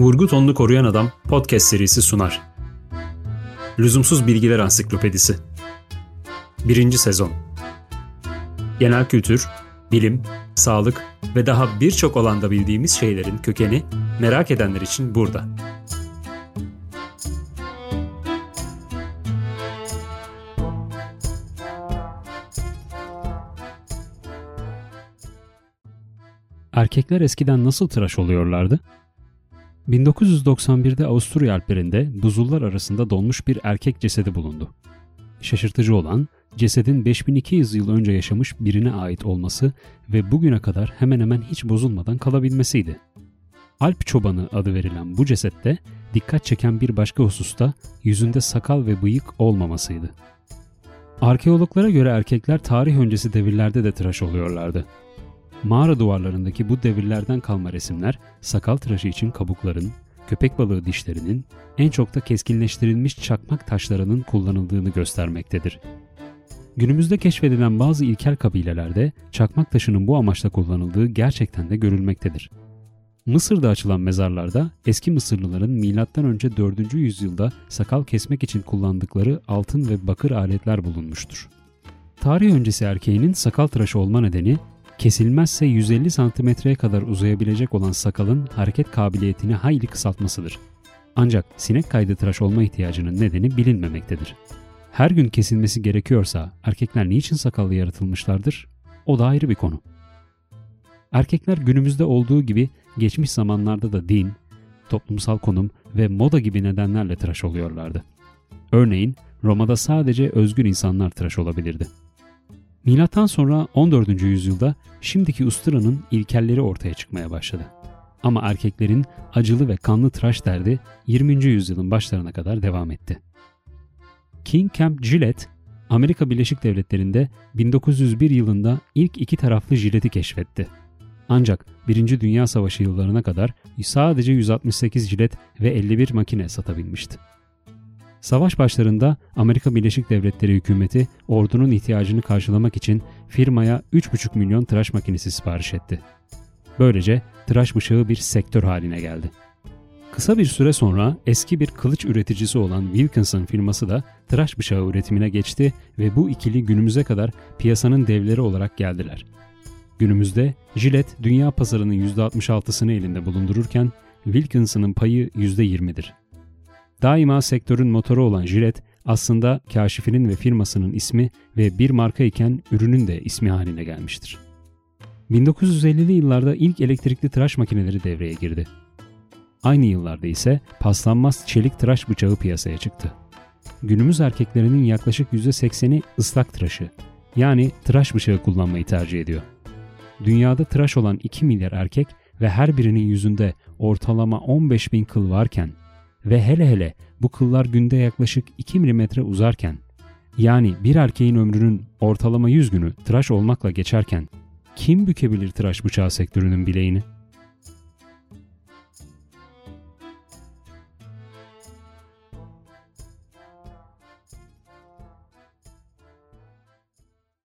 Vurgu Tonlu Koruyan Adam podcast serisi sunar. Lüzumsuz Bilgiler Ansiklopedisi 1. Sezon Genel kültür, bilim, sağlık ve daha birçok alanda bildiğimiz şeylerin kökeni merak edenler için burada. Erkekler eskiden nasıl tıraş oluyorlardı? 1991'de Avusturya Alplerinde buzullar arasında donmuş bir erkek cesedi bulundu. Şaşırtıcı olan cesedin 5200 yıl önce yaşamış birine ait olması ve bugüne kadar hemen hemen hiç bozulmadan kalabilmesiydi. Alp çobanı adı verilen bu cesette dikkat çeken bir başka hususta yüzünde sakal ve bıyık olmamasıydı. Arkeologlara göre erkekler tarih öncesi devirlerde de tıraş oluyorlardı. Mağara duvarlarındaki bu devirlerden kalma resimler sakal tıraşı için kabukların, köpek balığı dişlerinin, en çok da keskinleştirilmiş çakmak taşlarının kullanıldığını göstermektedir. Günümüzde keşfedilen bazı ilkel kabilelerde çakmak taşının bu amaçla kullanıldığı gerçekten de görülmektedir. Mısır'da açılan mezarlarda eski Mısırlıların M.Ö. 4. yüzyılda sakal kesmek için kullandıkları altın ve bakır aletler bulunmuştur. Tarih öncesi erkeğinin sakal tıraşı olma nedeni kesilmezse 150 santimetreye kadar uzayabilecek olan sakalın hareket kabiliyetini hayli kısaltmasıdır. Ancak sinek kaydı tıraş olma ihtiyacının nedeni bilinmemektedir. Her gün kesilmesi gerekiyorsa erkekler niçin sakallı yaratılmışlardır? O da ayrı bir konu. Erkekler günümüzde olduğu gibi geçmiş zamanlarda da din, toplumsal konum ve moda gibi nedenlerle tıraş oluyorlardı. Örneğin Roma'da sadece özgür insanlar tıraş olabilirdi. Milattan sonra 14. yüzyılda şimdiki usturanın ilkelleri ortaya çıkmaya başladı. Ama erkeklerin acılı ve kanlı tıraş derdi 20. yüzyılın başlarına kadar devam etti. King Camp Gillette, Amerika Birleşik Devletleri'nde 1901 yılında ilk iki taraflı jileti keşfetti. Ancak 1. Dünya Savaşı yıllarına kadar sadece 168 jilet ve 51 makine satabilmişti. Savaş başlarında Amerika Birleşik Devletleri hükümeti ordunun ihtiyacını karşılamak için firmaya 3,5 milyon tıraş makinesi sipariş etti. Böylece tıraş bıçağı bir sektör haline geldi. Kısa bir süre sonra eski bir kılıç üreticisi olan Wilkinson firması da tıraş bıçağı üretimine geçti ve bu ikili günümüze kadar piyasanın devleri olarak geldiler. Günümüzde Gillette dünya pazarının %66'sını elinde bulundururken Wilkinson'ın payı %20'dir. Daima sektörün motoru olan Gillette aslında kaşifinin ve firmasının ismi ve bir marka iken ürünün de ismi haline gelmiştir. 1950'li yıllarda ilk elektrikli tıraş makineleri devreye girdi. Aynı yıllarda ise paslanmaz çelik tıraş bıçağı piyasaya çıktı. Günümüz erkeklerinin yaklaşık %80'i ıslak tıraşı yani tıraş bıçağı kullanmayı tercih ediyor. Dünyada tıraş olan 2 milyar erkek ve her birinin yüzünde ortalama 15 bin kıl varken ve hele hele bu kıllar günde yaklaşık 2 mm uzarken yani bir erkeğin ömrünün ortalama 100 günü tıraş olmakla geçerken kim bükebilir tıraş bıçağı sektörünün bileğini?